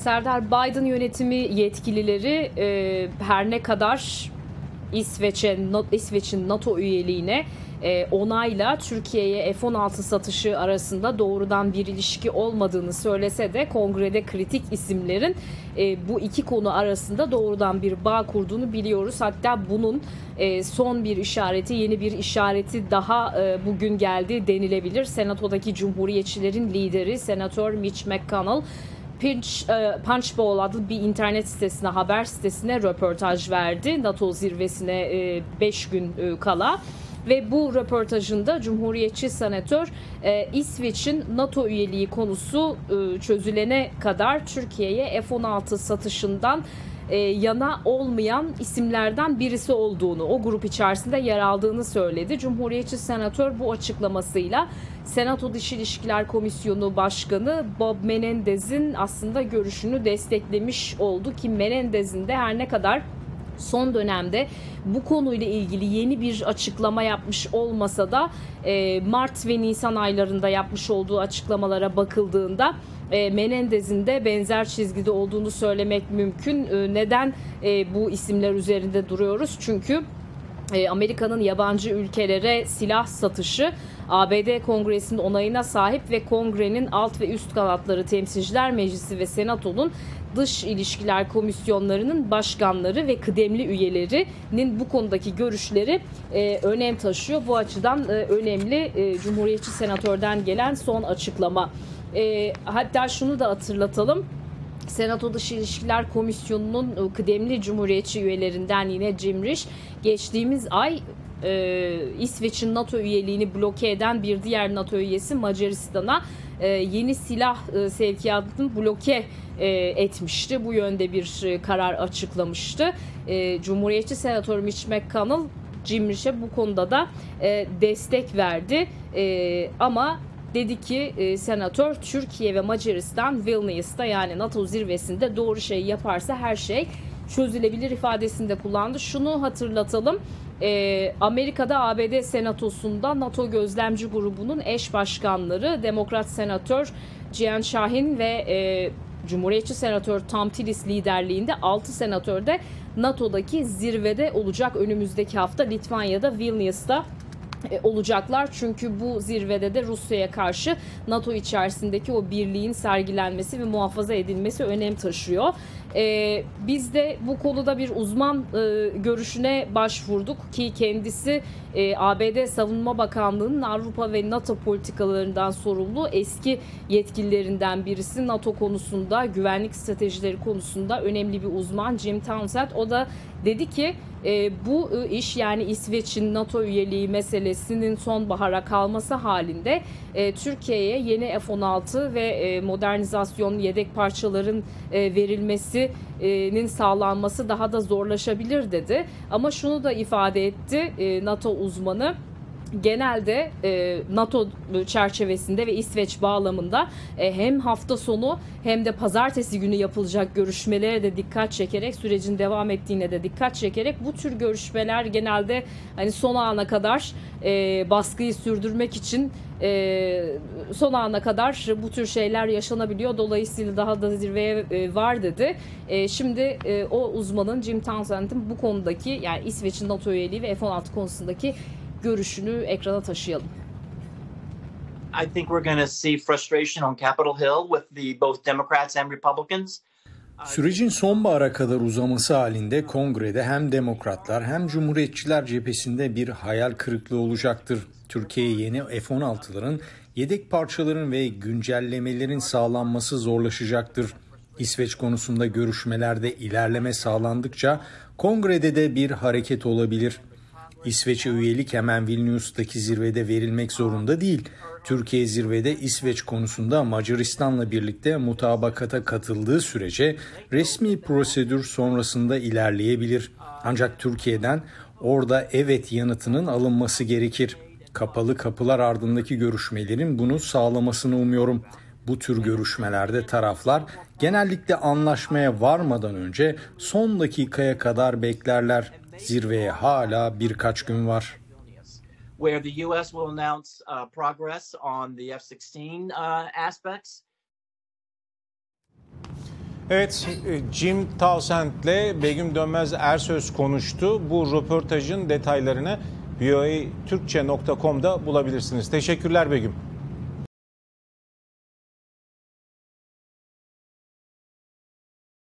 Serdar Biden yönetimi yetkilileri e, her ne kadar İsveç'in NATO üyeliğine e, onayla Türkiye'ye F-16 satışı arasında doğrudan bir ilişki olmadığını söylese de kongrede kritik isimlerin e, bu iki konu arasında doğrudan bir bağ kurduğunu biliyoruz. Hatta bunun e, son bir işareti, yeni bir işareti daha bugün geldi denilebilir. Senato'daki Cumhuriyetçilerin lideri Senatör Mitch McConnell Pinch, Punchbowl adlı bir internet sitesine, haber sitesine röportaj verdi. NATO zirvesine 5 gün kala. Ve bu röportajında Cumhuriyetçi senatör e, İsveç'in NATO üyeliği konusu e, çözülene kadar Türkiye'ye F-16 satışından e, yana olmayan isimlerden birisi olduğunu, o grup içerisinde yer aldığını söyledi. Cumhuriyetçi senatör bu açıklamasıyla Senato Dış İlişkiler Komisyonu Başkanı Bob Menendez'in aslında görüşünü desteklemiş oldu ki Menendez'in de her ne kadar son dönemde bu konuyla ilgili yeni bir açıklama yapmış olmasa da e, Mart ve Nisan aylarında yapmış olduğu açıklamalara bakıldığında e, Menendez'in de benzer çizgide olduğunu söylemek mümkün. E, neden e, bu isimler üzerinde duruyoruz? Çünkü Amerika'nın yabancı ülkelere silah satışı ABD Kongresi'nin onayına sahip ve kongrenin alt ve üst kanatları Temsilciler Meclisi ve Senato'nun Dış İlişkiler Komisyonlarının başkanları ve kıdemli üyelerinin bu konudaki görüşleri e, önem taşıyor. Bu açıdan e, önemli e, Cumhuriyetçi Senatörden gelen son açıklama. E, hatta şunu da hatırlatalım. Senato Dış İlişkiler Komisyonu'nun e, kıdemli Cumhuriyetçi üyelerinden yine Jim Risch geçtiğimiz ay e, İsveç'in NATO üyeliğini bloke eden bir diğer NATO üyesi Macaristan'a e, yeni silah e, sevkiyatını bloke e, etmişti. Bu yönde bir e, karar açıklamıştı. E, Cumhuriyetçi Senatör Mitch McConnell Jim Rich'e bu konuda da e, destek verdi. E, ama dedi ki e, senatör Türkiye ve Macaristan Vilnius'ta yani NATO zirvesinde doğru şey yaparsa her şey çözülebilir ifadesinde kullandı. Şunu hatırlatalım. E, Amerika'da ABD Senatosu'nda NATO Gözlemci Grubu'nun eş başkanları Demokrat Senatör Cihan Şahin ve e, Cumhuriyetçi Senatör Tom Tillis liderliğinde 6 senatör de NATO'daki zirvede olacak önümüzdeki hafta Litvanya'da Vilnius'ta olacaklar. Çünkü bu zirvede de Rusya'ya karşı NATO içerisindeki o birliğin sergilenmesi ve muhafaza edilmesi önem taşıyor. E, biz de bu konuda bir uzman e, görüşüne başvurduk ki kendisi e, ABD Savunma Bakanlığı'nın Avrupa ve NATO politikalarından sorumlu eski yetkililerinden birisi. NATO konusunda, güvenlik stratejileri konusunda önemli bir uzman Jim Townsend. O da dedi ki e, bu e, iş yani İsveç'in NATO üyeliği meselesinin sonbahara kalması halinde e, Türkiye'ye yeni F-16 ve e, modernizasyon yedek parçaların e, verilmesinin sağlanması daha da zorlaşabilir dedi. Ama şunu da ifade etti e, NATO uzmanı genelde e, NATO çerçevesinde ve İsveç bağlamında e, hem hafta sonu hem de pazartesi günü yapılacak görüşmelere de dikkat çekerek sürecin devam ettiğine de dikkat çekerek bu tür görüşmeler genelde hani son ana kadar e, baskıyı sürdürmek için e, son ana kadar bu tür şeyler yaşanabiliyor. Dolayısıyla daha da zirveye e, var dedi. E, şimdi e, o uzmanın Jim Townsend'in bu konudaki yani İsveç'in NATO üyeliği ve F-16 konusundaki görüşünü ekrana taşıyalım. I think we're going to see frustration on Capitol Hill with the both Democrats and Republicans. Sürecin sonbahara kadar uzaması halinde kongrede hem demokratlar hem cumhuriyetçiler cephesinde bir hayal kırıklığı olacaktır. Türkiye'ye yeni F-16'ların yedek parçaların ve güncellemelerin sağlanması zorlaşacaktır. İsveç konusunda görüşmelerde ilerleme sağlandıkça kongrede de bir hareket olabilir. İsveç'e üyelik hemen Vilnius'taki zirvede verilmek zorunda değil. Türkiye zirvede İsveç konusunda Macaristan'la birlikte mutabakata katıldığı sürece resmi prosedür sonrasında ilerleyebilir. Ancak Türkiye'den orada evet yanıtının alınması gerekir. Kapalı kapılar ardındaki görüşmelerin bunu sağlamasını umuyorum. Bu tür görüşmelerde taraflar genellikle anlaşmaya varmadan önce son dakikaya kadar beklerler. Zirveye hala birkaç gün var. Where the US will announce uh, progress on the F-16 uh, aspects Evet, e, Jim Townsend'le Begüm Dönmez Ersöz konuştu. Bu röportajın detaylarını voatürkçe.com'da bulabilirsiniz. Teşekkürler Begüm.